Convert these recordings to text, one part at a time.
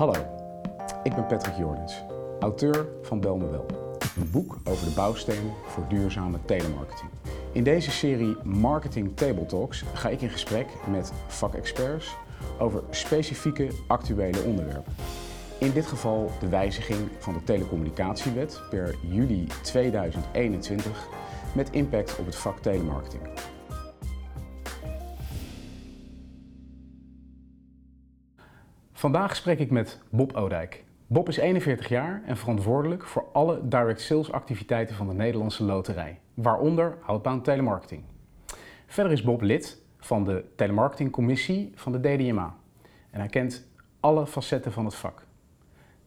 Hallo, ik ben Patrick Jordens, auteur van Bel me. Een boek over de bouwstenen voor duurzame telemarketing. In deze serie Marketing Table Talks ga ik in gesprek met vakexperts over specifieke actuele onderwerpen. In dit geval de wijziging van de telecommunicatiewet per juli 2021 met impact op het vak telemarketing. Vandaag spreek ik met Bob Oudijk. Bob is 41 jaar en verantwoordelijk voor alle direct sales activiteiten van de Nederlandse Loterij, waaronder outbound telemarketing. Verder is Bob lid van de telemarketingcommissie van de DDMA en hij kent alle facetten van het vak.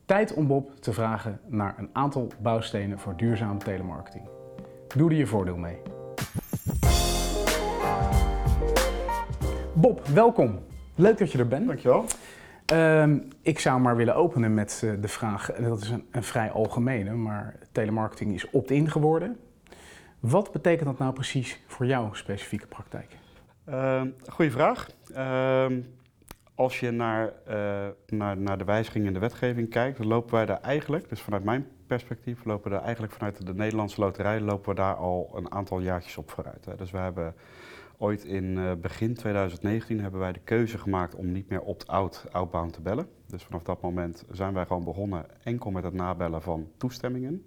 Tijd om Bob te vragen naar een aantal bouwstenen voor duurzame telemarketing. Doe er je voordeel mee. Bob, welkom. Leuk dat je er bent. Dankjewel. Ehm, ik zou maar willen openen met eh, de vraag, en dat is een, een vrij algemene, maar telemarketing is opt-in geworden. Wat betekent dat nou precies voor jouw specifieke praktijk? Uh, goeie vraag. Ehm, als je naar, eh, naar, naar de wijzigingen in de wetgeving kijkt, dan lopen wij daar eigenlijk, dus vanuit mijn perspectief, lopen we daar eigenlijk vanuit de Nederlandse loterij, lopen we daar al een aantal jaartjes op vooruit. Hè. Dus we hebben ooit in uh, begin 2019 hebben wij de keuze gemaakt om niet meer opt-out outbound te bellen. Dus vanaf dat moment zijn wij gewoon begonnen enkel met het nabellen van toestemmingen.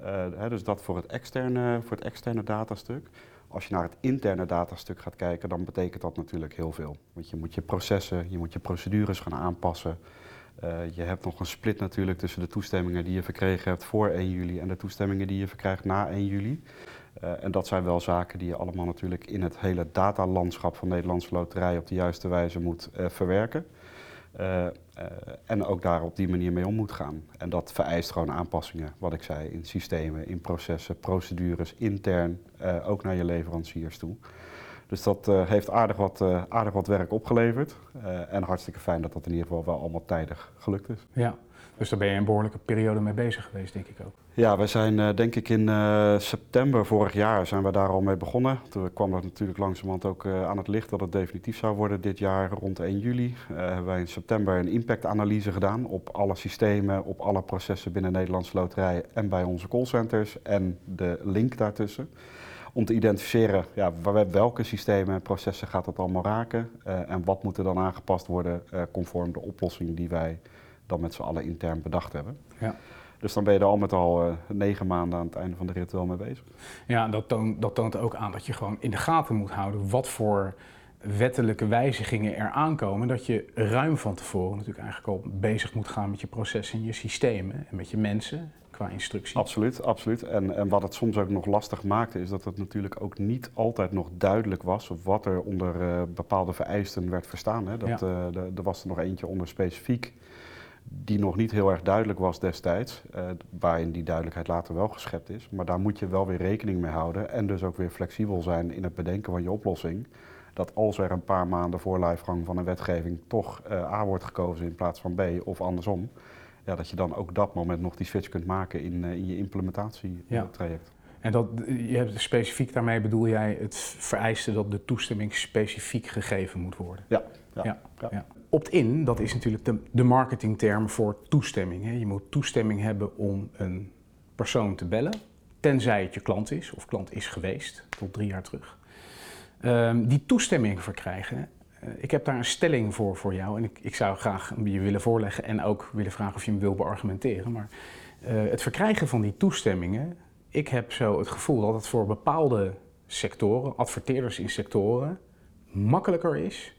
Uh, hè, dus dat voor het, externe, voor het externe datastuk. Als je naar het interne datastuk gaat kijken, dan betekent dat natuurlijk heel veel. Want je moet je processen, je moet je procedures gaan aanpassen. Uh, je hebt nog een split natuurlijk tussen de toestemmingen die je verkregen hebt voor 1 juli en de toestemmingen die je verkrijgt na 1 juli. Uh, en dat zijn wel zaken die je allemaal natuurlijk in het hele datalandschap van Nederlandse Loterij op de juiste wijze moet uh, verwerken. Uh, en ook daar op die manier mee om moet gaan. En dat vereist gewoon aanpassingen, wat ik zei, in systemen, in processen, procedures, intern, ook naar je leveranciers toe. Dus dat heeft aardig wat, aardig wat werk opgeleverd. en hartstikke fijn dat dat in ieder geval wel allemaal tijdig gelukt is. Ja, dus daar ben je een behoorlijke periode mee bezig geweest, denk ik ook. Ja, wij zijn uh, denk ik in uh, september vorig jaar zijn we daar al mee begonnen. Toen kwam dat natuurlijk langzamerhand ook uh, aan het licht dat het definitief zou worden dit jaar rond 1 juli. hebben wij in september een impactanalyse gedaan op alle systemen, op alle processen binnen Nederlandse Loterij en bij onze callcenters en de link daartussen. Om te identificeren ja, welke systemen en processen gaat dat allemaal raken en wat moet er dan aangepast worden conform de oplossing die wij dan met z'n allen intern bedacht hebben. Ja. Dus dan ben je er al met al uh, negen maanden aan het einde van de rit wel mee bezig. Ja, dat toont, dat toont ook aan dat je gewoon in de gaten moet houden wat voor wettelijke wijzigingen er aankomen. Dat je ruim van tevoren natuurlijk eigenlijk al bezig moet gaan met je processen en je systemen en met je mensen qua instructie. Absoluut, absoluut. En, en wat het soms ook nog lastig maakte is dat het natuurlijk ook niet altijd nog duidelijk was wat er onder uh, bepaalde vereisten werd verstaan. Hè. Dat, ja. uh, er was er nog eentje onder specifiek die nog niet heel erg duidelijk was destijds, uh, waarin die duidelijkheid later wel geschept is. Maar daar moet je wel weer rekening mee houden en dus ook weer flexibel zijn in het bedenken van je oplossing. Dat als er een paar maanden voor lijfgang van een wetgeving toch uh, A wordt gekozen in plaats van B of andersom, ja, dat je dan ook dat moment nog die switch kunt maken in, uh, in je implementatietraject. Ja. En dat, je hebt specifiek daarmee bedoel jij het vereiste dat de toestemming specifiek gegeven moet worden? Ja. ja, ja. ja. Opt-in, dat is natuurlijk de, de marketingterm voor toestemming. Hè. Je moet toestemming hebben om een persoon te bellen, tenzij het je klant is of klant is geweest tot drie jaar terug. Um, die toestemming verkrijgen, uh, ik heb daar een stelling voor voor jou en ik, ik zou graag je willen voorleggen en ook willen vragen of je hem wil beargumenteren. Maar uh, het verkrijgen van die toestemmingen, ik heb zo het gevoel dat het voor bepaalde sectoren, adverteerders in sectoren, makkelijker is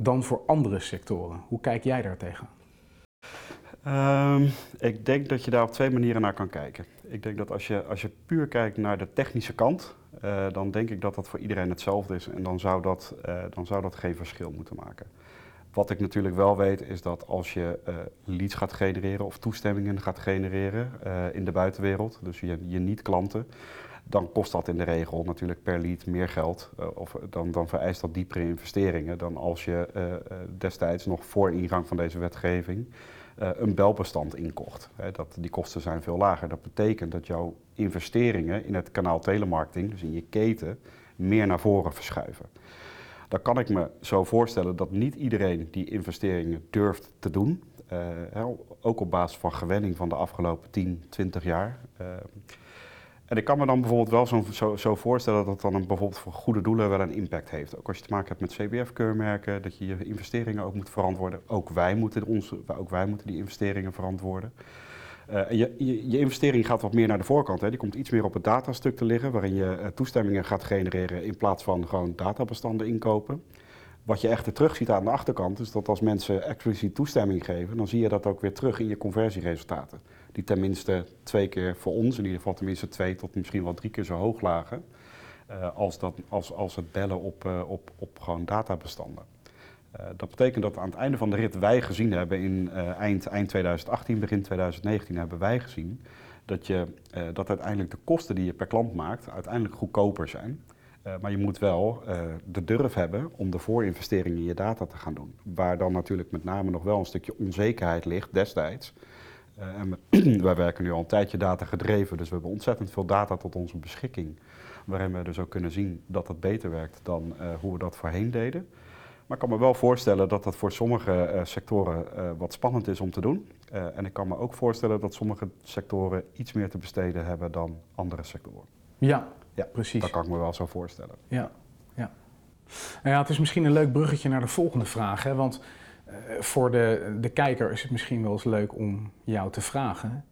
dan voor andere sectoren. Hoe kijk jij daar tegenaan? Um, ik denk dat je daar op twee manieren naar kan kijken. Ik denk dat als je, als je puur kijkt naar de technische kant, uh, dan denk ik dat dat voor iedereen hetzelfde is en dan zou dat, uh, dan zou dat geen verschil moeten maken. Wat ik natuurlijk wel weet is dat als je uh, leads gaat genereren of toestemmingen gaat genereren in de buitenwereld, dus je, je niet-klanten, dan kost dat in de regel natuurlijk per lead meer geld. Uh, of dan, dan vereist dat diepere investeringen dan als je uh, destijds nog voor ingang van deze wetgeving een belbestand inkocht. Dat, die kosten zijn veel lager. Dat betekent dat jouw investeringen in het kanaal telemarketing, dus in je keten, meer naar voren verschuiven. Dan kan ik me zo voorstellen dat niet iedereen die investeringen durft te doen. ook op basis van gewenning van de afgelopen 10, 20 jaar. En ik kan me dan bijvoorbeeld wel zo, zo, voorstellen dat dat dan een, bijvoorbeeld voor goede doelen wel een impact heeft. Ook als je te maken hebt met CBF-keurmerken, dat je je investeringen ook moet verantwoorden. Ook wij moeten, onze, ook wij moeten die investeringen verantwoorden. Uh, je, je, je, investering gaat wat meer naar de voorkant. Hè. Die komt iets meer op het datastuk te liggen, waarin je uh, toestemmingen gaat genereren in plaats van gewoon databestanden inkopen. Wat je echter terug ziet aan de achterkant, is dat als mensen expliciet toestemming geven, dan zie je dat ook weer terug in je conversieresultaten die tenminste twee keer voor ons, in ieder geval tenminste twee tot misschien wel drie keer zo hoog lagen. Uh, als, dat, als, als het bellen op, uh, op, op gewoon databestanden. Uh, dat betekent dat aan het einde van de rit wij gezien hebben in eind, eind 2018, begin 2019 hebben wij gezien dat, je, dat uiteindelijk de kosten die je per klant maakt uiteindelijk goedkoper zijn. maar je moet wel de durf hebben om de voorinvestering in je data te gaan doen. Waar dan natuurlijk met name nog wel een stukje onzekerheid ligt destijds. Uh, en wij werken nu al een tijdje data gedreven, dus we hebben ontzettend veel data tot onze beschikking. Waarin we dus ook kunnen zien dat het beter werkt dan uh, hoe we dat voorheen deden. Maar ik kan me wel voorstellen dat dat voor sommige uh, sectoren wat spannend is om te doen. en ik kan me ook voorstellen dat sommige sectoren iets meer te besteden hebben dan andere sectoren. Ja, ja precies. Dat kan ik me wel zo voorstellen. Ja, ja. Nou ja, het is misschien een leuk bruggetje naar de volgende vraag. Hè? Want eh, voor de, de kijker is het misschien wel eens leuk om jou te vragen.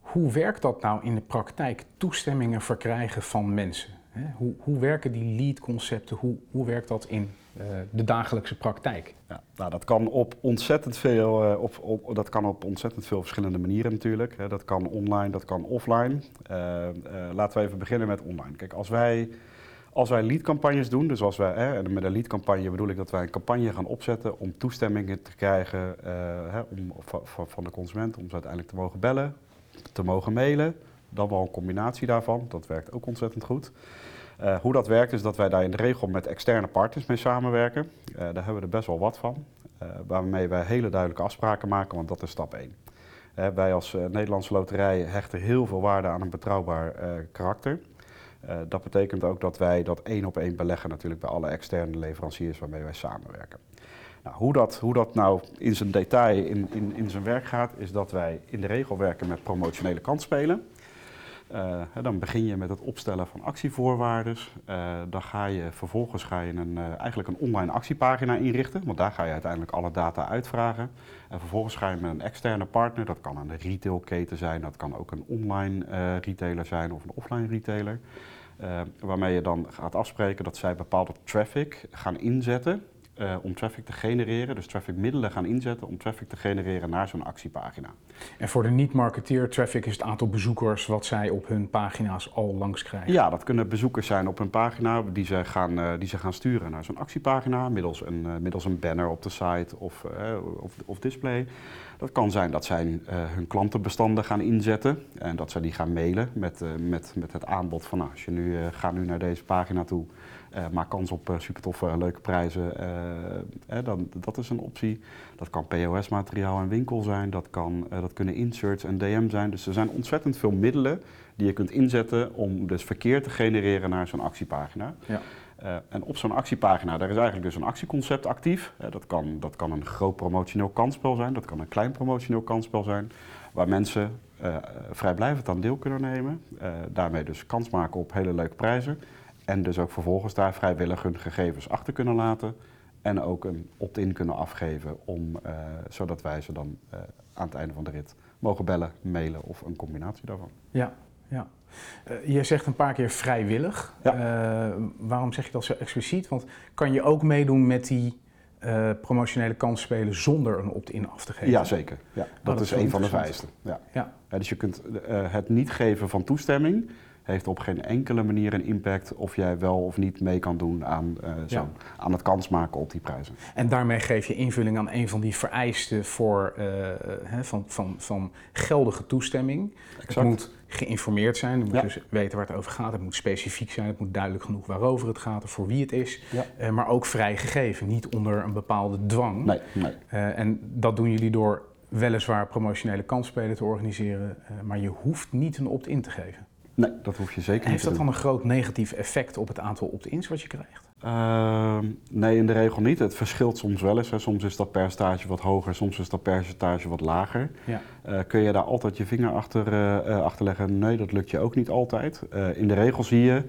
Hoe werkt dat nou in de praktijk, toestemmingen verkrijgen van mensen? Hoe, hoe werken die lead-concepten, hoe, hoe werkt dat in uh, de dagelijkse praktijk? Ja, nou, dat kan op ontzettend veel, uh, op, op, dat kan op ontzettend veel verschillende manieren natuurlijk. Dat kan online, dat kan offline. Laten we even beginnen met online. Kijk, als wij als wij leadcampagnes doen, dus als wij, hè, en met een leadcampagne bedoel ik dat wij een campagne gaan opzetten om toestemmingen te krijgen uh, hè, van, de consument om ze uiteindelijk te mogen bellen, te mogen mailen. Dan wel een combinatie daarvan, dat werkt ook ontzettend goed. Uh, hoe dat werkt is dat wij daar in de regel met externe partners mee samenwerken. Uh, daar hebben we er best wel wat van. waarmee wij hele duidelijke afspraken maken, want dat is stap 1. wij als Nederlandse loterij hechten heel veel waarde aan een betrouwbaar karakter. Uh, dat betekent ook dat wij dat één op één beleggen natuurlijk bij alle externe leveranciers waarmee wij samenwerken. Nou, hoe, dat, hoe dat nou in zijn detail in, in, in zijn werk gaat, is dat wij in de regel werken met promotionele kansspelen. Uh, dan begin je met het opstellen van actievoorwaarden. Uh, dan ga je vervolgens ga je een, eigenlijk een online actiepagina inrichten, want daar ga je uiteindelijk alle data uitvragen. En vervolgens ga je met een externe partner, dat kan een retailketen zijn, dat kan ook een online retailer zijn of een offline retailer. Uh, waarmee je dan gaat afspreken dat zij bepaalde traffic gaan inzetten uh, om traffic te genereren, dus trafficmiddelen gaan inzetten om traffic te genereren naar zo'n actiepagina. En voor de niet-marketeer, traffic is het aantal bezoekers wat zij op hun pagina's al langs krijgen? Ja, dat kunnen bezoekers zijn op hun pagina die ze gaan, uh, die ze gaan sturen naar zo'n actiepagina middels een, uh, middels een banner op de site of, of, of, display. Dat kan zijn dat zij hun klantenbestanden gaan inzetten en dat zij die gaan mailen met, met, met het aanbod van nou, als je nu gaat nu naar deze pagina toe uh, maak kans op uh, super toffe, leuke prijzen. Uh, dan, dat is een optie. Dat kan POS-materiaal en winkel zijn. Dat, kan, dat kunnen inserts en DM zijn. Dus er zijn ontzettend veel middelen die je kunt inzetten om dus verkeer te genereren naar zo'n actiepagina. Ja. en op zo'n actiepagina, daar is eigenlijk dus een actieconcept actief. dat, kan, dat kan een groot promotioneel kansspel zijn. Dat kan een klein promotioneel kansspel zijn. Waar mensen vrijblijvend aan deel kunnen nemen. daarmee dus kans maken op hele leuke prijzen. En dus ook vervolgens daar vrijwillig hun gegevens achter kunnen laten. En ook een opt-in kunnen afgeven, om, uh, zodat wij ze dan uh, aan het einde van de rit mogen bellen, mailen of een combinatie daarvan. Ja, ja. Uh, je zegt een paar keer vrijwillig. Ja. waarom zeg je dat zo expliciet? Want kan je ook meedoen met die promotionele kansspelen zonder een opt-in af te geven? Ja, zeker. Ja, dat, oh, dat is, is een van de vereisten. Ja. Ja. dus je kunt het niet geven van toestemming heeft op geen enkele manier een impact of jij wel of niet mee kan doen aan, uh, zo, aan het kans maken op die prijzen. En daarmee geef je invulling aan een van die vereisten voor, uh, van, van, van geldige toestemming. Exact. Het moet geïnformeerd zijn, het moet ja. dus weten waar het over gaat, het moet specifiek zijn, het moet duidelijk genoeg waarover het gaat of voor wie het is, ja. uh, maar ook vrijgegeven, niet onder een bepaalde dwang. Nee, nee. en dat doen jullie door weliswaar promotionele kansspelen te organiseren, maar je hoeft niet een opt-in te geven. Nee, dat hoef je zeker niet Heeft dat dan een groot negatief effect op het aantal opt-ins wat je krijgt? Ehm, nee, in de regel niet. Het verschilt soms wel eens. Hè. Soms is dat percentage wat hoger, soms is dat percentage wat lager. Ja. Eh, kun je daar altijd je vinger achter, eh, eh, achter leggen? Nee, dat lukt je ook niet altijd. Eh, in de regel zie je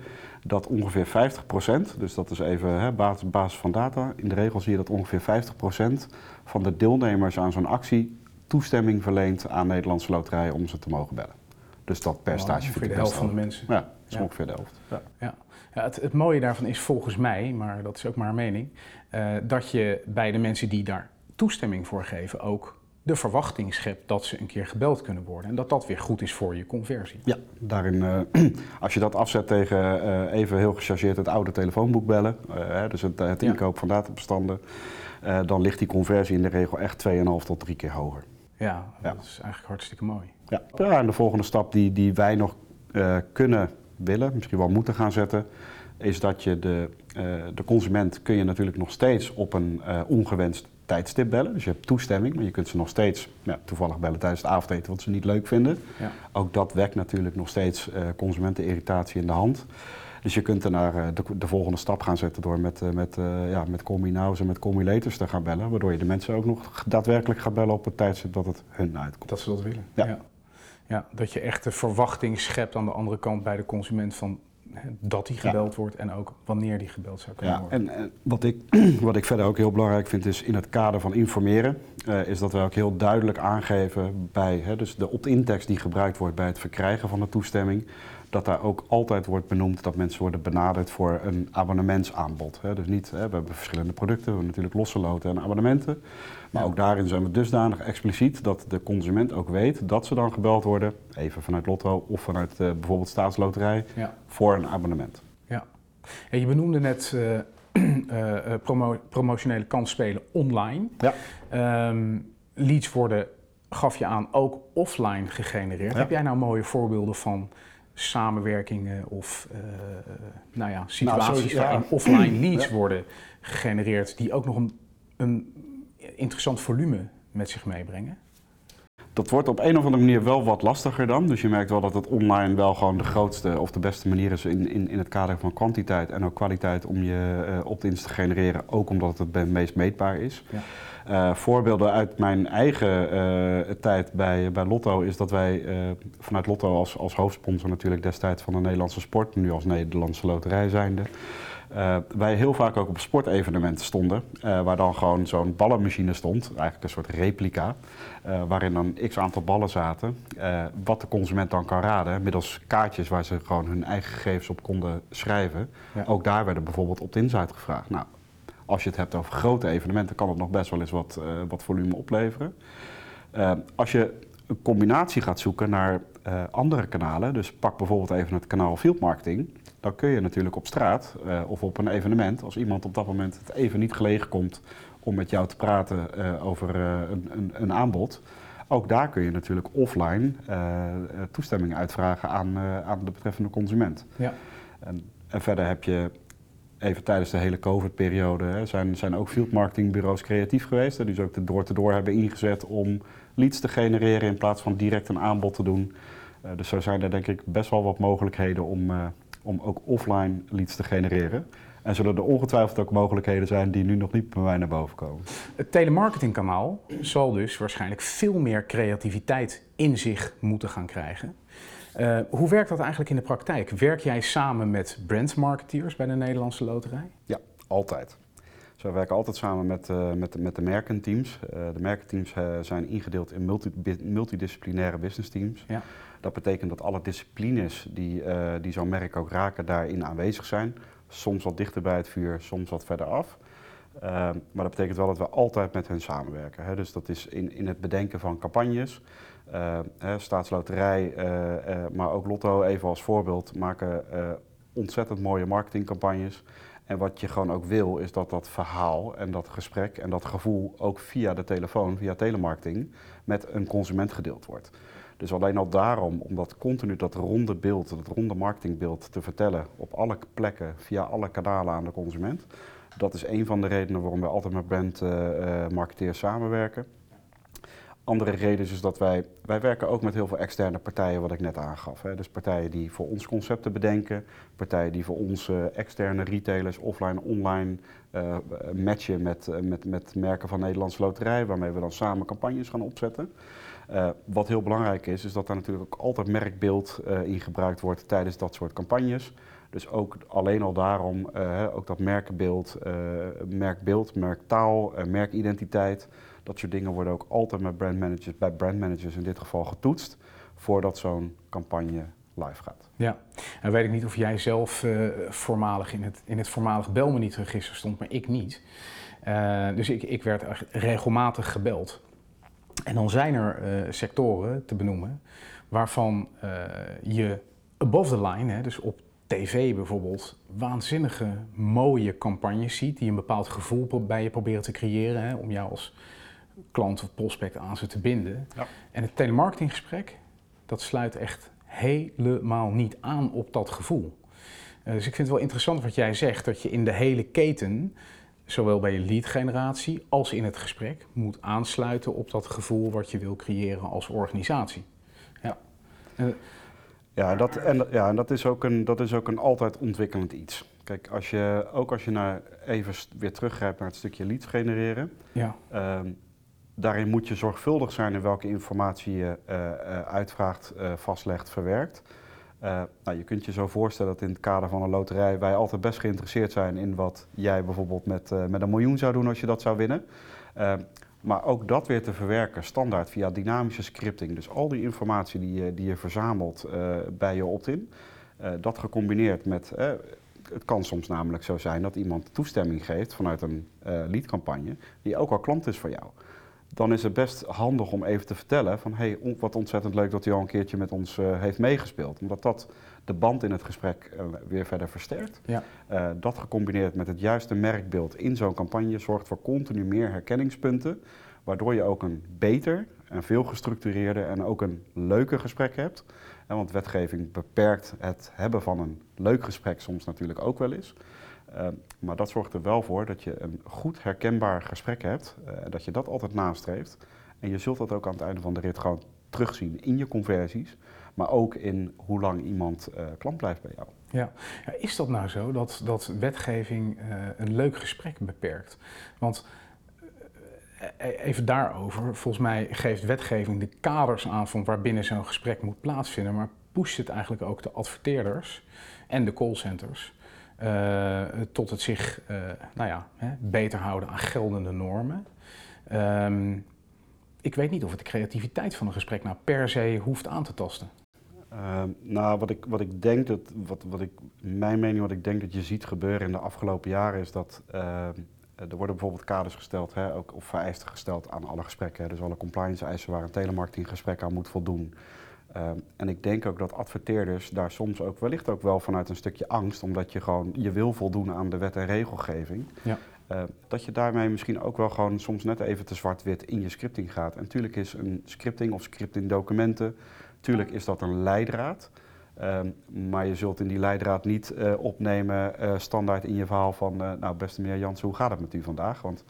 dat ongeveer 50%, dus dat is even hè, basis, basis van data, in de regel zie je dat ongeveer 50% van de deelnemers aan zo'n actie toestemming verleent aan Nederlandse loterijen om ze te mogen bellen. Dus dat percentage Ongeveer vind de helft van de mensen. Ja, dat is Ja. ongeveer de helft. Ja. Ja. Ja, het, het mooie daarvan is volgens mij, maar dat is ook maar een mening, eh, dat je bij de mensen die daar toestemming voor geven ook de verwachting schept dat ze een keer gebeld kunnen worden. En dat dat weer goed is voor je conversie. Ja, daarin, eh, als je dat afzet tegen eh, even heel gechargeerd het oude telefoonboek bellen, hè, dus het, het Ja. inkoop van databestanden, eh, dan ligt die conversie in de regel echt 2,5 tot 3 keer hoger. Ja, Ja. dat is eigenlijk hartstikke mooi. Ja. ja, en de volgende stap die, die wij nog eh, kunnen willen, misschien wel moeten gaan zetten, is dat je de, eh, de consument kun je natuurlijk nog steeds op een eh, ongewenst tijdstip bellen. Dus je hebt toestemming, maar je kunt ze nog steeds ja, toevallig bellen tijdens het avondeten wat ze niet leuk vinden. Ja. Ook dat wekt natuurlijk nog steeds consumentenirritatie in de hand. Dus je kunt er naar de, de volgende stap gaan zetten door met, met, ja, met Now's en met Call Me Later's te gaan bellen. Waardoor je de mensen ook nog daadwerkelijk gaat bellen op het tijdstip dat het hun uitkomt. Dat ze dat willen. Ja. Ja. Ja, dat je echt de verwachting schept aan de andere kant bij de consument van hè, dat die Ja. gebeld wordt en ook wanneer die gebeld zou kunnen Ja, worden. en, en wat, ik, wat ik verder ook heel belangrijk vind is in het kader van informeren, eh, is dat wij ook heel duidelijk aangeven bij hè, dus de opt-in tekst die gebruikt wordt bij het verkrijgen van de toestemming, dat daar ook altijd wordt benoemd dat mensen worden benaderd voor een abonnementsaanbod. Hè. Dus niet, hè, we hebben verschillende producten, we hebben natuurlijk losse loten en abonnementen, maar ook daarin zijn we dusdanig expliciet dat de consument ook weet dat ze dan gebeld worden, even vanuit Lotto of vanuit eh, bijvoorbeeld Staatsloterij, voor een abonnement. Ja. En je benoemde net eh, promo- promotionele kansspelen online. Ja. Ehm, leads worden, gaf je aan, ook offline gegenereerd. Ja. Heb jij nou mooie voorbeelden van samenwerkingen of nou ja, situaties sowieso, ja. waarin offline leads worden gegenereerd die ook nog een, een interessant volume met zich meebrengen? Dat wordt op een of andere manier wel wat lastiger dan. Dus je merkt wel dat het online wel gewoon de grootste of de beste manier is in, in, in het kader van kwantiteit en ook kwaliteit om je eh opt-ins te genereren. Ook omdat het het meest meetbaar is. Ja. Eh, voorbeelden uit mijn eigen eh, tijd bij, bij Lotto is dat wij vanuit Lotto als, als hoofdsponsor natuurlijk destijds van de Nederlandse sport, nu als Nederlandse loterij zijnde, eh, wij heel vaak ook op sportevenementen stonden, eh, waar dan gewoon zo'n ballenmachine stond, eigenlijk een soort replica, eh, waarin dan x aantal ballen zaten, wat de consument dan kan raden, middels kaartjes waar ze gewoon hun eigen gegevens op konden schrijven. Ja. Ook daar werden bijvoorbeeld opt-ins uitgevraagd. Nou, als je het hebt over grote evenementen, kan het nog best wel eens wat, wat volume opleveren. Als je een combinatie gaat zoeken naar andere kanalen, dus pak bijvoorbeeld even het kanaal field marketing, dan kun je natuurlijk op straat eh, of op een evenement, als iemand op dat moment het even niet gelegen komt om met jou te praten eh, over eh, een, een, een aanbod, ook daar kun je natuurlijk offline toestemming uitvragen aan, aan de betreffende consument. Ja. En, en verder heb je even tijdens de hele COVID-periode hè, zijn, zijn ook field marketingbureaus creatief geweest. Hè, die ze ook de door-te-door hebben ingezet om leads te genereren in plaats van direct een aanbod te doen. Dus zo zijn er denk ik best wel wat mogelijkheden om, om ook offline leads te genereren. En zullen er ongetwijfeld ook mogelijkheden zijn die nu nog niet bij mij naar boven komen. Het telemarketingkanaal zal dus waarschijnlijk veel meer creativiteit in zich moeten gaan krijgen. Eh, hoe werkt dat eigenlijk in de praktijk? Werk jij samen met brandmarketeers bij de Nederlandse Loterij? Ja, altijd. Dus wij werken altijd samen met, eh, met, de- met de merkenteams. Eh, de merkenteams eh, zijn ingedeeld in multi, multidisciplinaire business teams. Ja. Dat betekent dat alle disciplines die, eh, die zo'n merk ook raken daarin aanwezig zijn. Soms wat dichter bij het vuur, soms wat verder af. Eh, maar dat betekent wel dat we altijd met hen samenwerken. Hè. Dus dat is in, in het bedenken van campagnes. Eh, hè, staatsloterij, maar ook Lotto, even als voorbeeld, maken ontzettend mooie marketingcampagnes. En wat je gewoon ook wil, is dat dat verhaal en dat gesprek en dat gevoel ook via de telefoon, via telemarketing, met een consument gedeeld wordt. Dus alleen al daarom, om dat continu dat ronde beeld, dat ronde marketingbeeld te vertellen op alle plekken, via alle kanalen aan de consument. Dat is een van de redenen waarom we altijd met brandmarketeers samenwerken. andere reden is dus dat wij, wij werken ook met heel veel externe partijen, wat ik net aangaf. Hè. Dus partijen die voor ons concepten bedenken, partijen die voor ons externe retailers offline, online uh, matchen met, met, met merken van Nederlandse Loterij, waarmee we dan samen campagnes gaan opzetten. Uh, wat heel belangrijk is, is dat daar natuurlijk ook altijd merkbeeld uh, in gebruikt wordt tijdens dat soort campagnes. Dus ook alleen al daarom, uh, ook dat merkbeeld, merkbeeld, merktaal, merkidentiteit, dat soort dingen worden ook altijd met brandmanagers, bij brandmanagers in dit geval getoetst, voordat zo'n campagne live gaat. Ja, en weet ik niet of jij zelf voormalig in het, in het voormalige Belmeniet-register stond, maar ik niet. dus ik, ik werd regelmatig gebeld en dan zijn er uh, sectoren te benoemen waarvan uh, je above the line, hè, dus op tv bijvoorbeeld, waanzinnige mooie campagnes ziet die een bepaald gevoel bij je proberen te creëren hè, om jou als klant of prospect aan ze te binden. Ja. En het telemarketinggesprek, dat sluit echt helemaal niet aan op dat gevoel. Uh, dus ik vind het wel interessant wat jij zegt, dat je in de hele keten zowel bij je lead generatie als in het gesprek moet aansluiten op dat gevoel wat je wil creëren als organisatie. Ja, ja, dat, en, ja en dat, is ook een, dat is ook een altijd ontwikkelend iets. Kijk, als je, ook als je naar, even weer teruggrijpt naar het stukje leads genereren, ja. Ehm, daarin moet je zorgvuldig zijn in welke informatie je uh, uitvraagt, uh, vastlegt, verwerkt. Uh, nou, je kunt je zo voorstellen dat in het kader van een loterij wij altijd best geïnteresseerd zijn in wat jij bijvoorbeeld met, uh, met een miljoen zou doen als je dat zou winnen. Uh, maar ook dat weer te verwerken, standaard via dynamische scripting. Dus al die informatie die je, die je verzamelt bij je opt-in, dat gecombineerd met. het kan soms namelijk zo zijn dat iemand toestemming geeft vanuit een leadcampagne, die ook al klant is voor jou dan is het best handig om even te vertellen van hey, wat ontzettend leuk dat hij al een keertje met ons uh, heeft meegespeeld. Omdat dat de band in het gesprek uh, weer verder versterkt. Ja. Uh, dat gecombineerd met het juiste merkbeeld in zo'n campagne zorgt voor continu meer herkenningspunten. Waardoor je ook een beter en veel gestructureerder en ook een leuker gesprek hebt. want wetgeving beperkt het hebben van een leuk gesprek soms natuurlijk ook wel eens. Ehm, maar dat zorgt er wel voor dat je een goed herkenbaar gesprek hebt, uh, dat je dat altijd nastreeft. En je zult dat ook aan het einde van de rit gewoon terugzien in je conversies, maar ook in hoe lang iemand uh, klant blijft bij jou. Ja. ja. is dat nou zo dat, dat wetgeving uh, een leuk gesprek beperkt? Want even daarover, volgens mij geeft wetgeving de kaders aan van waarbinnen zo'n gesprek moet plaatsvinden, maar pusht het eigenlijk ook de adverteerders en de callcenters uh, tot het zich uh, nou ja, hè, beter houden aan geldende normen. Um, ik weet niet of het de creativiteit van een gesprek nou per se hoeft aan te tasten. Uh, nou, wat ik, wat ik denk dat, wat, wat ik, mijn mening, wat ik denk dat je ziet gebeuren in de afgelopen jaren, is dat ehm, er worden bijvoorbeeld kaders gesteld, hè, ook, of vereisten gesteld aan alle gesprekken. Dus alle compliance eisen waar een telemarketinggesprek aan moet voldoen. Ehm, en ik denk ook dat adverteerders daar soms ook wellicht ook wel vanuit een stukje angst, omdat je gewoon je wil voldoen aan de wet en regelgeving, ja. Ehm, dat je daarmee misschien ook wel gewoon soms net even te zwart-wit in je scripting gaat. En natuurlijk is een scripting of scripting documenten, natuurlijk is dat een leidraad. Um, maar je zult in die leidraad niet uh, opnemen uh, standaard in je verhaal van, uh, nou beste meneer Jansen, hoe gaat het met u vandaag? Want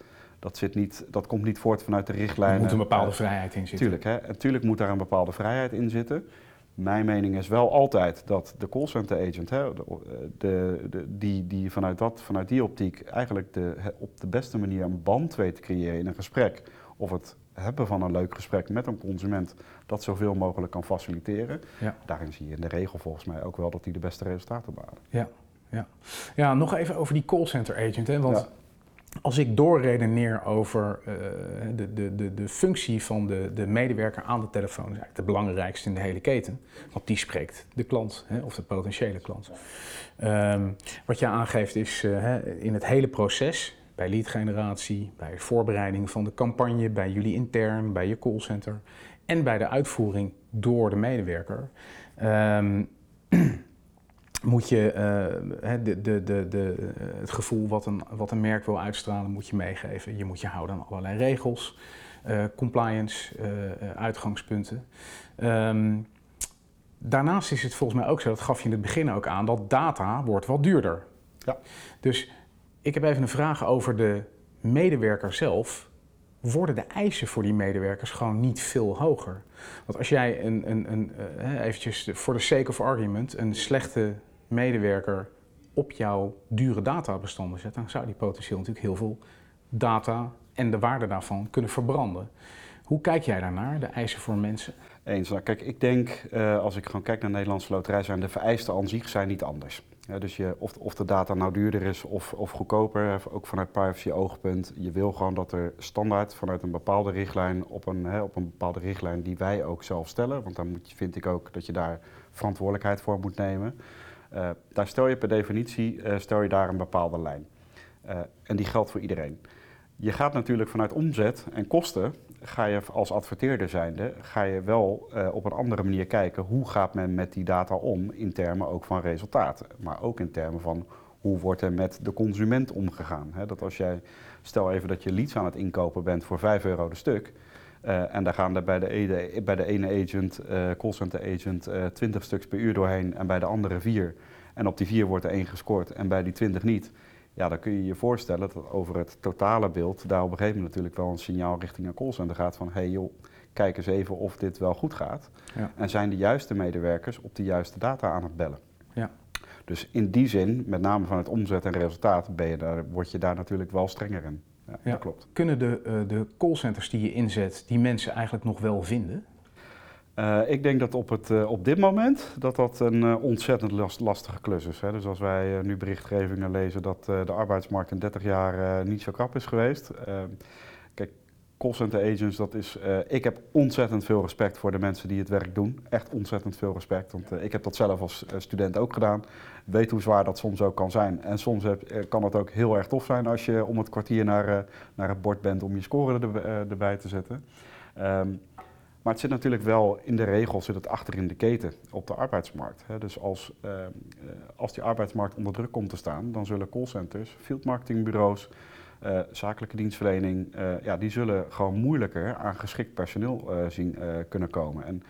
dat, zit niet, dat komt niet voort vanuit de richtlijnen. Er moet een bepaalde vrijheid in zitten. Tuurlijk, hè? Tuurlijk moet daar een bepaalde vrijheid in zitten. Mijn mening is wel altijd dat de callcenter agent, hè, de, de, die, die vanuit, dat, vanuit die optiek eigenlijk de, op de beste manier een band weet te creëren in een gesprek. Of het hebben van een leuk gesprek met een consument dat zoveel mogelijk kan faciliteren. Ja. Daarin zie je in de regel volgens mij ook wel dat die de beste resultaten behalen. Ja, ja. ja nog even over die callcenter agent. Hè? Want als ik doorredeneer over uh, de, de, de, de functie van de, de medewerker aan de telefoon, is eigenlijk de belangrijkste in de hele keten. Want die spreekt de klant hè, of de potentiële klant. Um, wat je aangeeft is uh, in het hele proces, bij leadgeneratie, bij voorbereiding van de campagne, bij jullie intern, bij je callcenter en bij de uitvoering door de medewerker. Um, moet je uh, de, de, de, de, het gevoel wat een, wat een merk wil uitstralen, moet je meegeven. Je moet je houden aan allerlei regels, uh, compliance, uh, uitgangspunten. Um, daarnaast is het volgens mij ook zo, dat gaf je in het begin ook aan, dat data wordt wat duurder. Ja. Dus ik heb even een vraag over de medewerker zelf. worden de eisen voor die medewerkers gewoon niet veel hoger. Want als jij een, een, een eventjes voor de sake of argument een slechte medewerker op jouw dure databestanden zet, dan zou die potentieel natuurlijk heel veel data en de waarde daarvan kunnen verbranden. Hoe kijk jij daarnaar, de eisen voor mensen? Eens. Nou, kijk, ik denk, uh, als ik gewoon kijk naar de Nederlandse loterij, zijn de vereisten aan zich zijn niet anders. Dus je, of, of de data nou duurder is of, of goedkoper, ook vanuit privacy oogpunt. Je wil gewoon dat er standaard vanuit een bepaalde richtlijn op een, hè, op een bepaalde richtlijn die wij ook zelf stellen. Want dan moet, vind ik ook dat je daar verantwoordelijkheid voor moet nemen. Uh, daar stel je per definitie uh, stel je daar een bepaalde lijn. Uh, en die geldt voor iedereen. Je gaat natuurlijk vanuit omzet en kosten, ga je als adverteerder zijnde, ga je wel uh, op een andere manier kijken hoe gaat men met die data om in termen ook van resultaten. Maar ook in termen van hoe wordt er met de consument omgegaan. Dat als jij, stel even dat je leads aan het inkopen bent voor 5 euro de stuk. Uh, en daar gaan er bij de, bij de ene agent, uh, callcenter agent, 20 stuks per uur doorheen en bij de andere 4. En op die 4 wordt er één gescoord en bij die 20 niet ja, dan kun je je voorstellen dat over het totale beeld daar op een gegeven moment natuurlijk wel een signaal richting een callcenter gaat van hé hey joh, kijk eens even of dit wel goed gaat. Ja. En zijn de juiste medewerkers op de juiste data aan het bellen. Ja. Dus in die zin, met name van het omzet en resultaat, ben je daar, word je daar natuurlijk wel strenger in. Ja, ja. Dat klopt. Kunnen de, uh, de callcenters die je inzet, die mensen eigenlijk nog wel vinden? Uh, ik denk dat op, het, uh, op dit moment dat dat een uh, ontzettend last, lastige klus is. Hè. Dus als wij nu berichtgevingen lezen dat de arbeidsmarkt in 30 jaar niet zo krap is geweest. kijk, callcenter agents, dat is, ik heb ontzettend veel respect voor de mensen die het werk doen. Echt ontzettend veel respect, want ik heb dat zelf als student ook gedaan. Weet hoe zwaar dat soms ook kan zijn. En soms kan het ook heel erg tof zijn als je om het kwartier naar, naar het bord bent om je score er, erbij te zetten. Um, maar het zit natuurlijk wel in de regels, zit het achter in de keten op de arbeidsmarkt. Dus als, uh, als die arbeidsmarkt onder druk komt te staan, dan zullen callcenters, fieldmarketingbureaus, uh, zakelijke dienstverlening, uh, ja, die zullen gewoon moeilijker aan geschikt personeel zien kunnen komen. En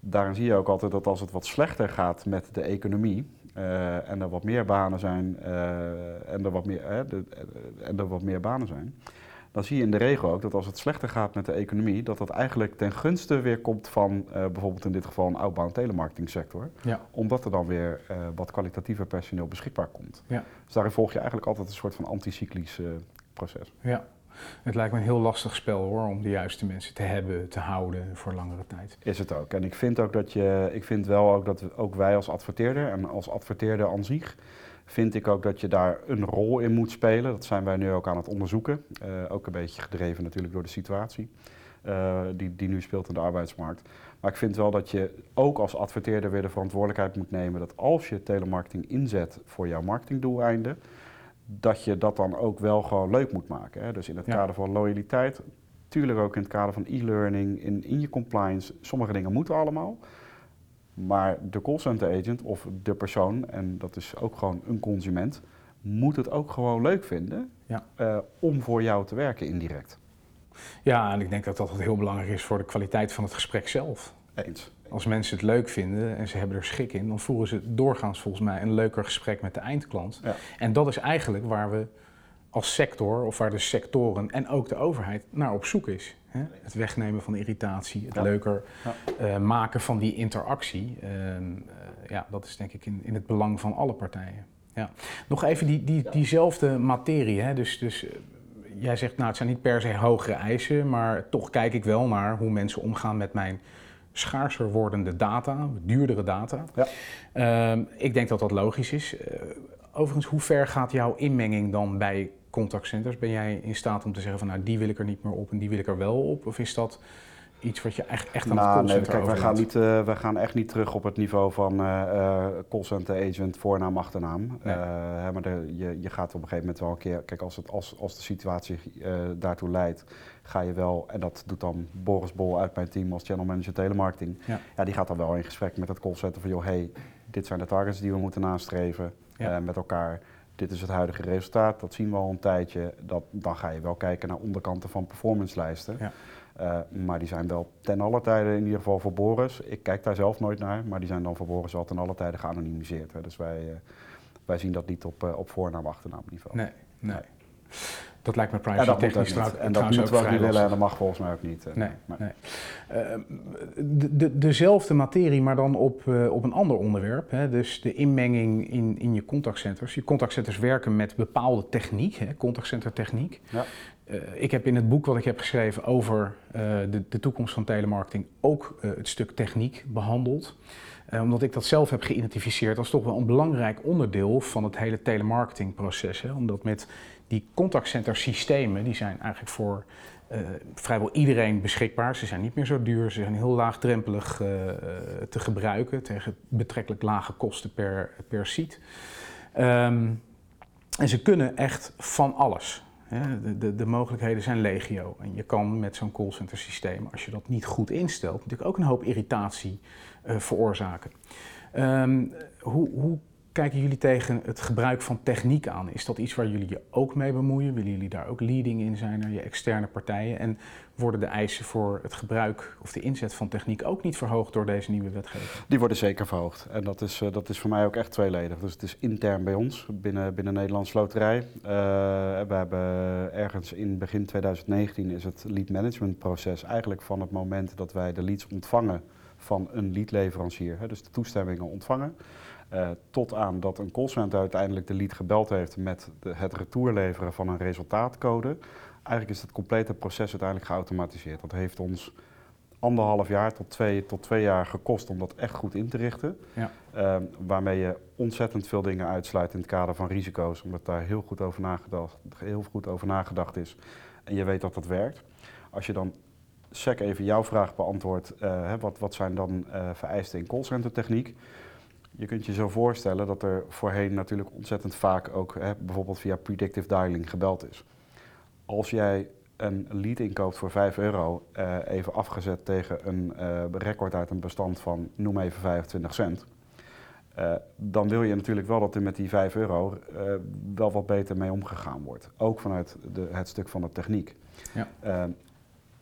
daarin zie je ook altijd dat als het wat slechter gaat met de economie, en er wat meer banen zijn, en, er wat meer, en er wat meer banen zijn, dan zie je in de regel ook dat als het slechter gaat met de economie, dat dat eigenlijk ten gunste weer komt van uh, bijvoorbeeld in dit geval een outbound telemarketingsector. Ja. Omdat er dan weer uh, wat kwalitatiever personeel beschikbaar komt. Ja. Dus daarin volg je eigenlijk altijd een soort van anticyclisch uh, proces. Ja. Het lijkt me een heel lastig spel hoor, om de juiste mensen te hebben, te houden voor langere tijd. Is het ook. En ik vind ook dat je, ik vind wel ook dat ook wij als adverteerder en als adverteerder aan zich, vind ik ook dat je daar een rol in moet spelen. Dat zijn wij nu ook aan het onderzoeken. Uh, ook een beetje gedreven natuurlijk door de situatie uh, die, die nu speelt in de arbeidsmarkt. Maar ik vind wel dat je ook als adverteerder weer de verantwoordelijkheid moet nemen dat als je telemarketing inzet voor jouw marketingdoeleinden, dat je dat dan ook wel gewoon leuk moet maken. Hè? Dus in het ja. kader van loyaliteit, tuurlijk ook in het kader van e-learning, in, in je compliance. Sommige dingen moeten allemaal. Maar de callcenter agent of de persoon, en dat is ook gewoon een consument, moet het ook gewoon leuk vinden ja. uh, om voor jou te werken indirect. Ja, en ik denk dat dat heel belangrijk is voor de kwaliteit van het gesprek zelf. Eens. Als mensen het leuk vinden en ze hebben er schik in, dan voeren ze doorgaans volgens mij een leuker gesprek met de eindklant. Ja. En dat is eigenlijk waar we als sector, of waar de sectoren en ook de overheid naar op zoek is. Hè? Het wegnemen van irritatie, het ja. leuker ja. Uh, maken van die interactie. Uh, uh, ja, dat is denk ik in, in het belang van alle partijen. Ja. Nog even die, die, diezelfde materie. Hè? Dus, dus jij zegt, nou, het zijn niet per se hogere eisen, maar toch kijk ik wel naar hoe mensen omgaan met mijn schaarser wordende data, duurdere data. Ja. Ehm, ik denk dat dat logisch is. overigens, hoe ver gaat jouw inmenging dan bij contactcenters? Ben jij in staat om te zeggen van nou die wil ik er niet meer op en die wil ik er wel op? Of is dat iets wat je echt, echt aan nou, het callcenter nee, kijk, wij gaan, niet, uh, wij gaan echt niet terug op het niveau van uh, callcenter agent, voornaam, achternaam. Nee. Hè, maar de, je, je gaat op een gegeven moment wel een keer, kijk als, het, als, als de situatie daartoe leidt, ga je wel, en dat doet dan Boris Bol uit mijn team als channel manager telemarketing, ja. ja die gaat dan wel in gesprek met het callcenter van joh, hey, dit zijn de targets die we moeten nastreven ja. met elkaar dit is het huidige resultaat, dat zien we al een tijdje. Dat, dan ga je wel kijken naar onderkanten van performancelijsten. Ja. Uh, maar die zijn wel ten alle tijden, in ieder geval voor Boris. Ik kijk daar zelf nooit naar, maar die zijn dan voor Boris wel ten alle tijden geanonimiseerd. Hè. Dus wij, uh, wij zien dat niet op, uh, op voornaam-achternaam niveau. Nee, nee. Dat lijkt me En privacy dat moet ook technisch niet. trouw- En dat we ook niet willen en dat mag volgens mij ook niet. eh, Nee. Eh, de, de, dezelfde materie, maar dan op, eh, op een ander onderwerp. Hè? Dus de inmenging in, in je contactcenters. Je contactcenters werken met bepaalde techniek, hè? contactcentertechniek. Ja. Ik heb in het boek wat ik heb geschreven over de, de toekomst van telemarketing ook het stuk techniek behandeld. Eh, omdat ik dat zelf heb geïdentificeerd als toch wel een belangrijk onderdeel van het hele telemarketingproces. Hè? Omdat met die contactcenter systemen, die zijn eigenlijk voor eh, vrijwel iedereen beschikbaar. Ze zijn niet meer zo duur, ze zijn heel laagdrempelig eh, eh, te gebruiken tegen betrekkelijk lage kosten per, per seat. Ehm, en ze kunnen echt van alles. Hè. De, de, de mogelijkheden zijn legio. En je kan met zo'n callcenter systeem, als je dat niet goed instelt, natuurlijk ook een hoop irritatie eh, veroorzaken. Ehm, hoe, hoe kijken jullie tegen het gebruik van techniek aan? Is dat iets waar jullie je ook mee bemoeien? Willen jullie daar ook leading in zijn naar je externe partijen? En worden de eisen voor het gebruik of de inzet van techniek ook niet verhoogd door deze nieuwe wetgeving? Die worden zeker verhoogd. En dat is, eh, dat is voor mij ook echt tweeledig. Dus het is intern bij ons, binnen, binnen Nederlandse Loterij. Eh, we hebben ergens in begin 2019 is het lead management proces eigenlijk van het moment dat wij de leads ontvangen van een leadleverancier, dus de toestemmingen ontvangen, eh, tot aan dat een callcenter uiteindelijk de lead gebeld heeft met de, het retour leveren van een resultaatcode. Eigenlijk is het complete proces uiteindelijk geautomatiseerd. Dat heeft ons anderhalf jaar tot twee, tot twee jaar gekost om dat echt goed in te richten. Ja. Ehm, waarmee je ontzettend veel dingen uitsluit in het kader van risico's, omdat daar heel goed over nagedacht, heel goed over nagedacht is. En je weet dat dat werkt. Als je dan sec even jouw vraag beantwoordt, eh, wat, wat zijn dan eh, vereisten in callcenter techniek? Je kunt je zo voorstellen dat er voorheen natuurlijk ontzettend vaak ook hè, bijvoorbeeld via predictive dialing gebeld is. Als jij een lead inkoopt voor 5 euro, eh, even afgezet tegen een eh, record uit een bestand van noem even 25 cent. eh, dan wil je natuurlijk wel dat er met die 5 euro eh, wel wat beter mee omgegaan wordt. Ook vanuit de, het stuk van de techniek. Ja.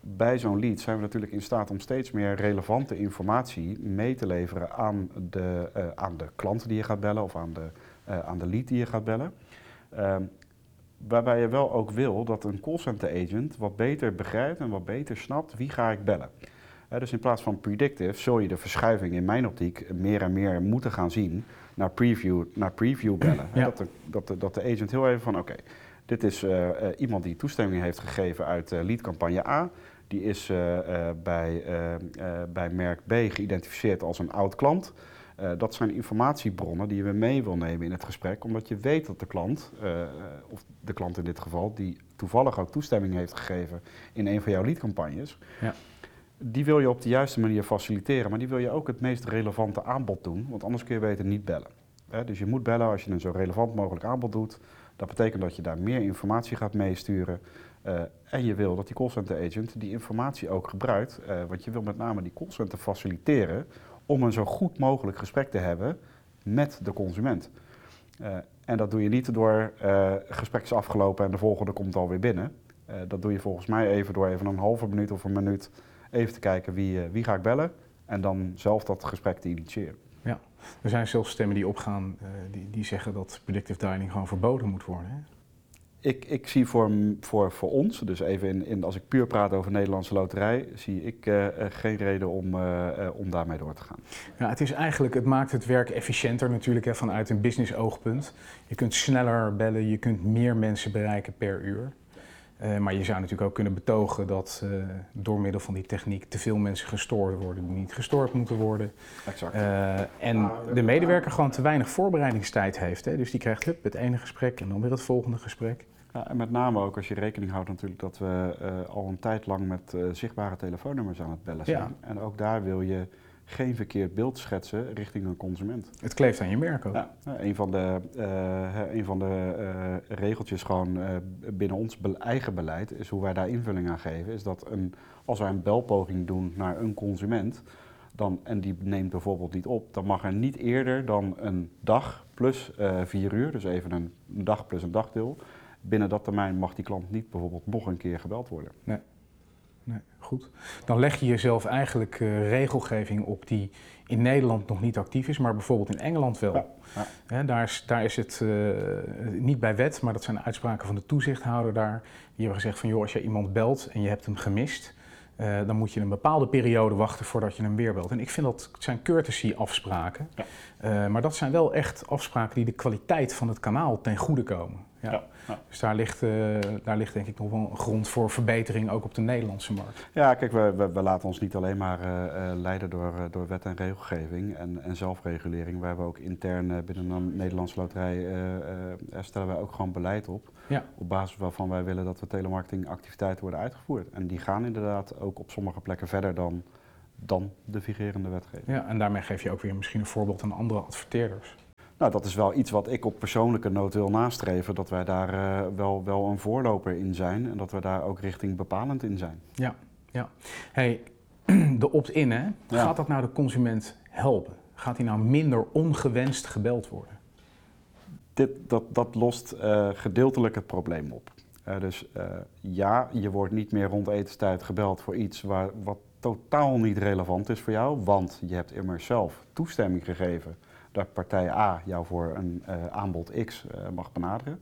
Bij zo'n lead zijn we natuurlijk in staat om steeds meer relevante informatie mee te leveren aan de, eh, aan de klant die je gaat bellen of aan de, eh, aan de lead die je gaat bellen. Ehm, waarbij je wel ook wil dat een callcenter agent wat beter begrijpt en wat beter snapt wie ga ik bellen. Eh, dus in plaats van predictive zul je de verschuiving in mijn optiek meer en meer moeten gaan zien naar preview, naar preview bellen. Ja. Dat, de, dat, de, dat de agent heel even van oké, dit is iemand die toestemming heeft gegeven uit eh, leadcampagne A. Die is eh, eh, bij, eh, bij merk B geïdentificeerd als een oud klant. Dat zijn informatiebronnen die je mee wil nemen in het gesprek, omdat je weet dat de klant, of de klant in dit geval, die toevallig ook toestemming heeft gegeven in een van jouw leadcampagnes, Ja. die wil je op de juiste manier faciliteren, maar die wil je ook het meest relevante aanbod doen, want anders kun je beter niet bellen. Hè, dus je moet bellen als je een zo relevant mogelijk aanbod doet. Dat betekent dat je daar meer informatie gaat meesturen. En je wil dat die callcenter agent die informatie ook gebruikt. eh, want je wil met name die callcenter faciliteren om een zo goed mogelijk gesprek te hebben met de consument. Eh, en dat doe je niet door eh gesprek is afgelopen en de volgende komt alweer binnen. Dat doe je volgens mij even door even een halve minuut of een minuut even te kijken wie, wie ga ik bellen. En dan zelf dat gesprek te initiëren. Er zijn zelfs stemmen die opgaan die, die zeggen dat predictive dialing gewoon verboden moet worden. Hè? Ik, ik zie voor, voor, voor ons, dus even in, in, als ik puur praat over Nederlandse loterij, zie ik eh, eh, geen reden om, eh, om daarmee door te gaan. Ja, het is eigenlijk, het maakt het werk efficiënter natuurlijk hè, vanuit een business oogpunt. Je kunt sneller bellen, je kunt meer mensen bereiken per uur. Maar je zou natuurlijk ook kunnen betogen dat door middel van die techniek te veel mensen gestoord worden die niet gestoord moeten worden. Exact. En de medewerker gewoon te weinig voorbereidingstijd heeft. Hè? Dus die krijgt hup, het ene gesprek en dan weer het volgende gesprek. Ja, en met name ook als je rekening houdt natuurlijk dat we eh, al een tijd lang met eh, zichtbare telefoonnummers aan het bellen zijn. Ja. En ook daar wil je geen verkeerd beeld schetsen richting een consument. Het kleeft aan je merk ook. Ja, een van de, eh, een van de regeltjes gewoon binnen ons be- eigen beleid is hoe wij daar invulling aan geven. Is dat een, als wij een belpoging doen naar een consument dan, en die neemt bijvoorbeeld niet op, dan mag er niet eerder dan een dag plus vier uur, dus even een dag plus een dagdeel. Binnen dat termijn mag die klant niet bijvoorbeeld nog een keer gebeld worden. nee, goed. Dan leg je jezelf eigenlijk uh, regelgeving op die in Nederland nog niet actief is, maar bijvoorbeeld in Engeland wel. Ja, daar, is, daar is het uh, niet bij wet, maar dat zijn uitspraken van de toezichthouder daar. Die hebben gezegd van joh, als je iemand belt en je hebt hem gemist, uh, dan moet je een bepaalde periode wachten voordat je hem weer belt. En ik vind dat het zijn courtesy afspraken. Ja. Maar dat zijn wel echt afspraken die de kwaliteit van het kanaal ten goede komen. Ja. ja. Dus daar ligt, uh, daar ligt denk ik nog wel een grond voor verbetering ook op de Nederlandse markt. Ja, kijk, we, we, we laten ons niet alleen maar leiden door, door wet en regelgeving en, en zelfregulering. We hebben ook intern binnen een Nederlandse loterij stellen wij ook gewoon beleid op. Ja. Op basis waarvan wij willen dat we telemarketingactiviteiten worden uitgevoerd. En die gaan inderdaad ook op sommige plekken verder dan, dan de vigerende wetgeving. Ja, en daarmee geef je ook weer misschien een voorbeeld aan andere adverteerders. Nou, dat is wel iets wat ik op persoonlijke noot wil nastreven. Dat wij daar uh, wel, wel een voorloper in zijn en dat we daar ook richting bepalend in zijn. Ja, ja. Hey, de opt-in, hè? Gaat dat nou de consument helpen? Gaat hij nou minder ongewenst gebeld worden? dit, dat, dat lost uh, gedeeltelijk het probleem op. Uh, dus ja, je wordt niet meer rond etenstijd gebeld voor iets waar, wat totaal niet relevant is voor jou, want je hebt immers zelf toestemming gegeven dat partij A jou voor een aanbod X mag benaderen.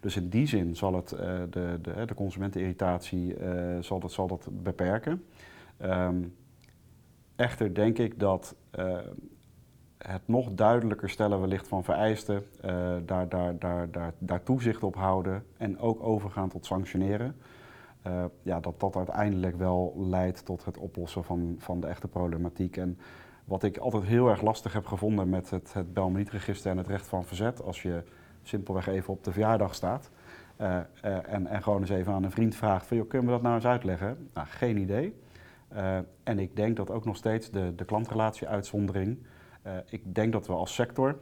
Dus in die zin zal het de, de, de consumentenirritatie zal dat, zal dat beperken. Um, echter denk ik dat het nog duidelijker stellen wellicht van vereisten, daar, daar, daar, daar, toezicht op houden en ook overgaan tot sanctioneren. Ja, dat dat uiteindelijk wel leidt tot het oplossen van, van de echte problematiek. En wat ik altijd heel erg lastig heb gevonden met het, het Belmenietregister en het recht van verzet, als je simpelweg even op de verjaardag staat uh, en, en gewoon eens even aan een vriend vraagt van, kunnen we dat nou eens uitleggen? Nou, geen idee. en ik denk dat ook nog steeds de, de klantrelatie-uitzondering ik denk dat we als sector,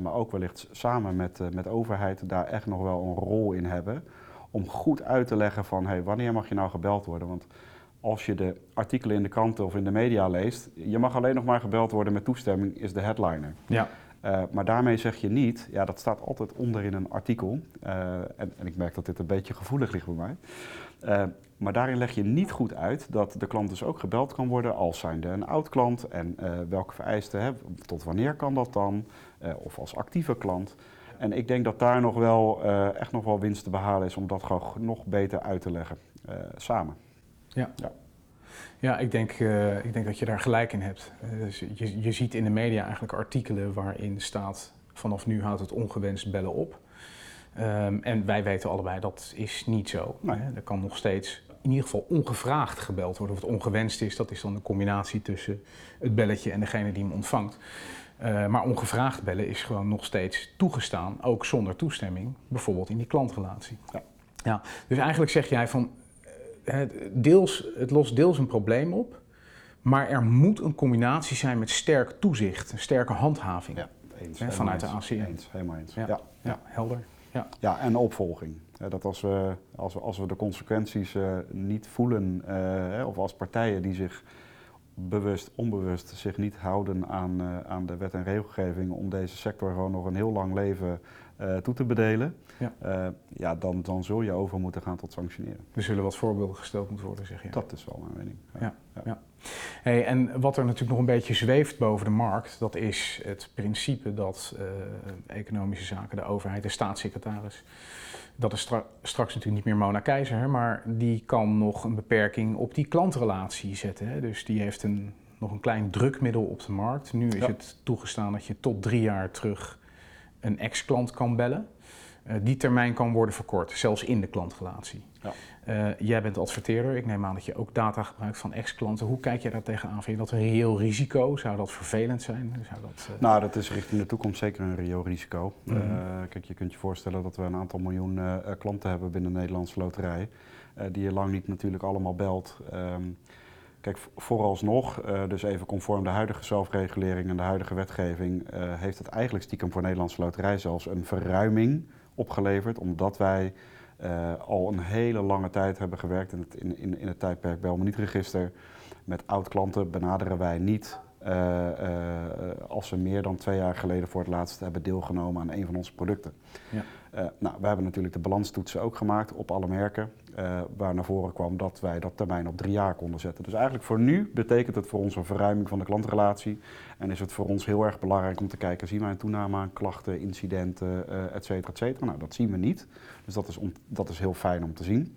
maar ook wellicht samen met, met overheid, daar echt nog wel een rol in hebben. Om goed uit te leggen van hey, wanneer mag je nou gebeld worden. Want als je de artikelen in de kranten of in de media leest, je mag alleen nog maar gebeld worden met toestemming, is de headliner. Ja. maar daarmee zeg je niet, ja, dat staat altijd onder in een artikel. En, en, ik merk dat dit een beetje gevoelig ligt bij mij. Maar daarin leg je niet goed uit dat de klant dus ook gebeld kan worden als zijnde een oud klant en welke vereisten, hè, tot wanneer kan dat dan, of als actieve klant. En ik denk dat daar nog wel echt nog wel winst te behalen is om dat gewoon nog beter uit te leggen samen. Ja. ja. Ja, ik denk, ik denk dat je daar gelijk in hebt. Dus je, je ziet in de media eigenlijk artikelen waarin staat vanaf nu houdt het ongewenst bellen op. Um, en wij weten allebei dat is niet zo. Nee. Er kan nog steeds in ieder geval ongevraagd gebeld wordt. Of het ongewenst is, dat is dan een combinatie tussen het belletje en degene die hem ontvangt. Uh, maar ongevraagd bellen is gewoon nog steeds toegestaan, ook zonder toestemming, bijvoorbeeld in die klantrelatie. Ja. Ja, dus eigenlijk zeg jij van, deels, het lost deels een probleem op, maar er moet een combinatie zijn met sterk toezicht, een sterke handhaving ja, eens, hè, vanuit de ACM. Eens, helemaal eens. Ja, ja. ja helder. Ja. ja, en opvolging dat als we, als we, als we de consequenties uh, niet voelen, uh, of als partijen die zich bewust, onbewust zich niet houden aan, uh, aan de wet en regelgeving om deze sector gewoon nog een heel lang leven toe te bedelen, ja. ja, dan, dan zul je over moeten gaan tot sanctioneren. Er zullen wat voorbeelden gesteld moeten worden, zeg je? Dat is wel mijn mening. Ja. ja. ja. Hey, en wat er natuurlijk nog een beetje zweeft boven de markt, dat is het principe dat economische zaken, de overheid, de staatssecretaris, dat is straks natuurlijk niet meer Mona Keizer, hè, maar die kan nog een beperking op die klantrelatie zetten. Hè. Dus die heeft een, nog een klein drukmiddel op de markt. Nu is het toegestaan dat je tot drie jaar terug een ex-klant kan bellen. Uh, die termijn kan worden verkort, zelfs in de klantrelatie. Ja. Uh, jij bent adverteerder, ik neem aan dat je ook data gebruikt van ex-klanten. Hoe kijk jij daar tegenaan? Vind je dat een reëel risico? Zou dat vervelend zijn? Zou dat, uh... Nou, dat is richting de toekomst zeker een reëel risico. Mm -hmm. kijk, je kunt je voorstellen dat we een aantal miljoen klanten hebben binnen de Nederlandse loterij. die je lang niet natuurlijk allemaal belt. Um, Kijk, vooralsnog, dus even conform de huidige zelfregulering en de huidige wetgeving, heeft het eigenlijk stiekem voor Nederlandse Loterij zelfs een verruiming opgeleverd, omdat wij uh, al een hele lange tijd hebben gewerkt in het, in, in, in het tijdperk Belmenietregister. Met oud-klanten benaderen wij niet eh, eh, als ze meer dan twee jaar geleden voor het laatst hebben deelgenomen aan een van onze producten. Ja. Eh, nou, we hebben natuurlijk de balanstoetsen ook gemaakt op alle merken, eh, waar naar voren kwam dat wij dat termijn op drie jaar konden zetten. Dus eigenlijk voor nu betekent het voor ons een verruiming van de klantrelatie en is het voor ons heel erg belangrijk om te kijken, zien wij een toename aan klachten, incidenten, uh, et cetera, et cetera. Nou, dat zien we niet, dus dat is, dat is heel fijn om te zien.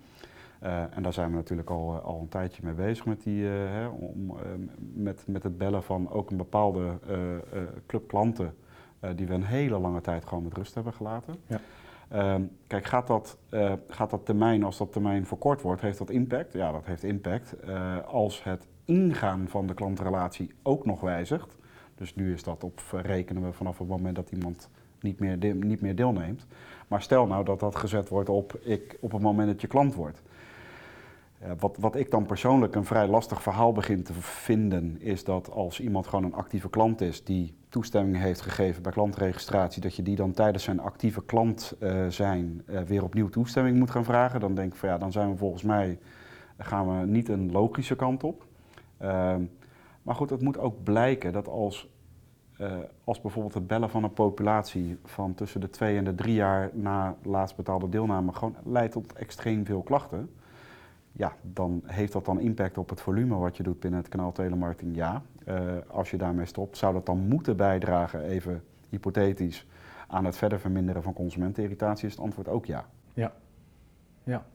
En daar zijn we natuurlijk al, al een tijdje mee bezig met, die, hè, om, met, met het bellen van ook een bepaalde club klanten die we een hele lange tijd gewoon met rust hebben gelaten. Ja. Ehm, kijk, gaat dat, gaat dat termijn, als dat termijn verkort wordt, heeft dat impact? Ja, dat heeft impact. als het ingaan van de klantrelatie ook nog wijzigt, dus nu is dat op, rekenen we vanaf het moment dat iemand niet meer, niet meer deelneemt. Maar stel nou dat dat gezet wordt op, ik, op het moment dat je klant wordt. Wat, wat ik dan persoonlijk een vrij lastig verhaal begin te vinden, is dat als iemand gewoon een actieve klant is die toestemming heeft gegeven bij klantregistratie, dat je die dan tijdens zijn actieve klant uh, zijn uh, weer opnieuw toestemming moet gaan vragen. Dan denk ik van ja, dan zijn we volgens mij, gaan we niet een logische kant op. Uh, maar goed, het moet ook blijken dat als, uh, als bijvoorbeeld het bellen van een populatie van tussen de twee en de drie jaar na laatst betaalde deelname gewoon leidt tot extreem veel klachten ja, dan heeft dat dan impact op het volume wat je doet binnen het kanaal telemarketing? Ja. Uh, als je daarmee stopt, zou dat dan moeten bijdragen, even hypothetisch, aan het verder verminderen van consumentenirritatie? Is het antwoord ook ja. Ja, ja.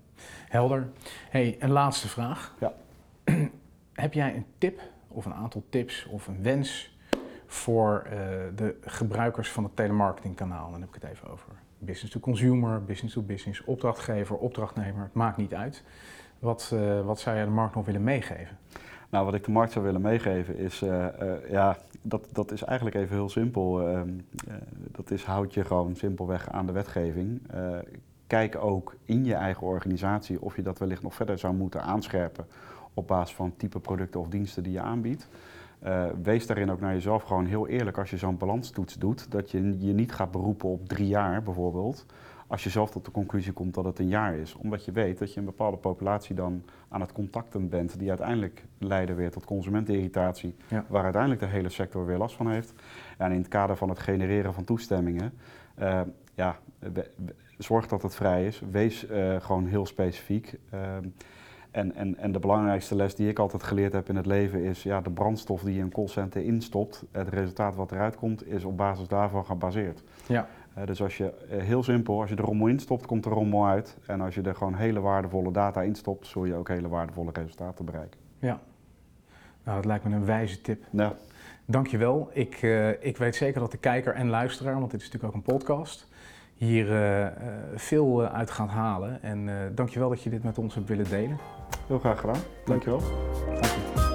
helder. Hey, een laatste vraag. Ja. Heb jij een tip of een aantal tips of een wens voor uh, de gebruikers van het telemarketingkanaal? Dan heb ik het even over business to consumer, business to business, opdrachtgever, opdrachtnemer, het maakt niet uit. Wat, uh, wat zou jij de markt nog willen meegeven? Nou, wat ik de markt zou willen meegeven is, uh, uh, ja, dat, dat is eigenlijk even heel simpel. dat is houd je gewoon simpelweg aan de wetgeving. kijk ook in je eigen organisatie of je dat wellicht nog verder zou moeten aanscherpen op basis van type producten of diensten die je aanbiedt. wees daarin ook naar jezelf gewoon heel eerlijk als je zo'n balanstoets doet, dat je je niet gaat beroepen op drie jaar bijvoorbeeld als je zelf tot de conclusie komt dat het een jaar is. Omdat je weet dat je een bepaalde populatie dan aan het contacten bent, die uiteindelijk leiden weer tot consumentenirritatie, ja. waar uiteindelijk de hele sector weer last van heeft. En in het kader van het genereren van toestemmingen, uh, ja, zorg dat het vrij is. Wees uh, gewoon heel specifiek. Uh, en, en, en de belangrijkste les die ik altijd geleerd heb in het leven is, ja, de brandstof die je een callcenter instopt, het resultaat wat eruit komt, is op basis daarvan gebaseerd. Ja. Uh, dus als je, uh, heel simpel, als je de rommel instopt, komt de rommel uit. En als je er gewoon hele waardevolle data instopt, zul je ook hele waardevolle resultaten bereiken. Ja, nou dat lijkt me een wijze tip. Ja. Dankjewel. Ik, uh, ik weet zeker dat de kijker en luisteraar, want dit is natuurlijk ook een podcast, hier veel uit gaat halen. En dankjewel dat je dit met ons hebt willen delen. Heel graag gedaan. Dankjewel. Dank je.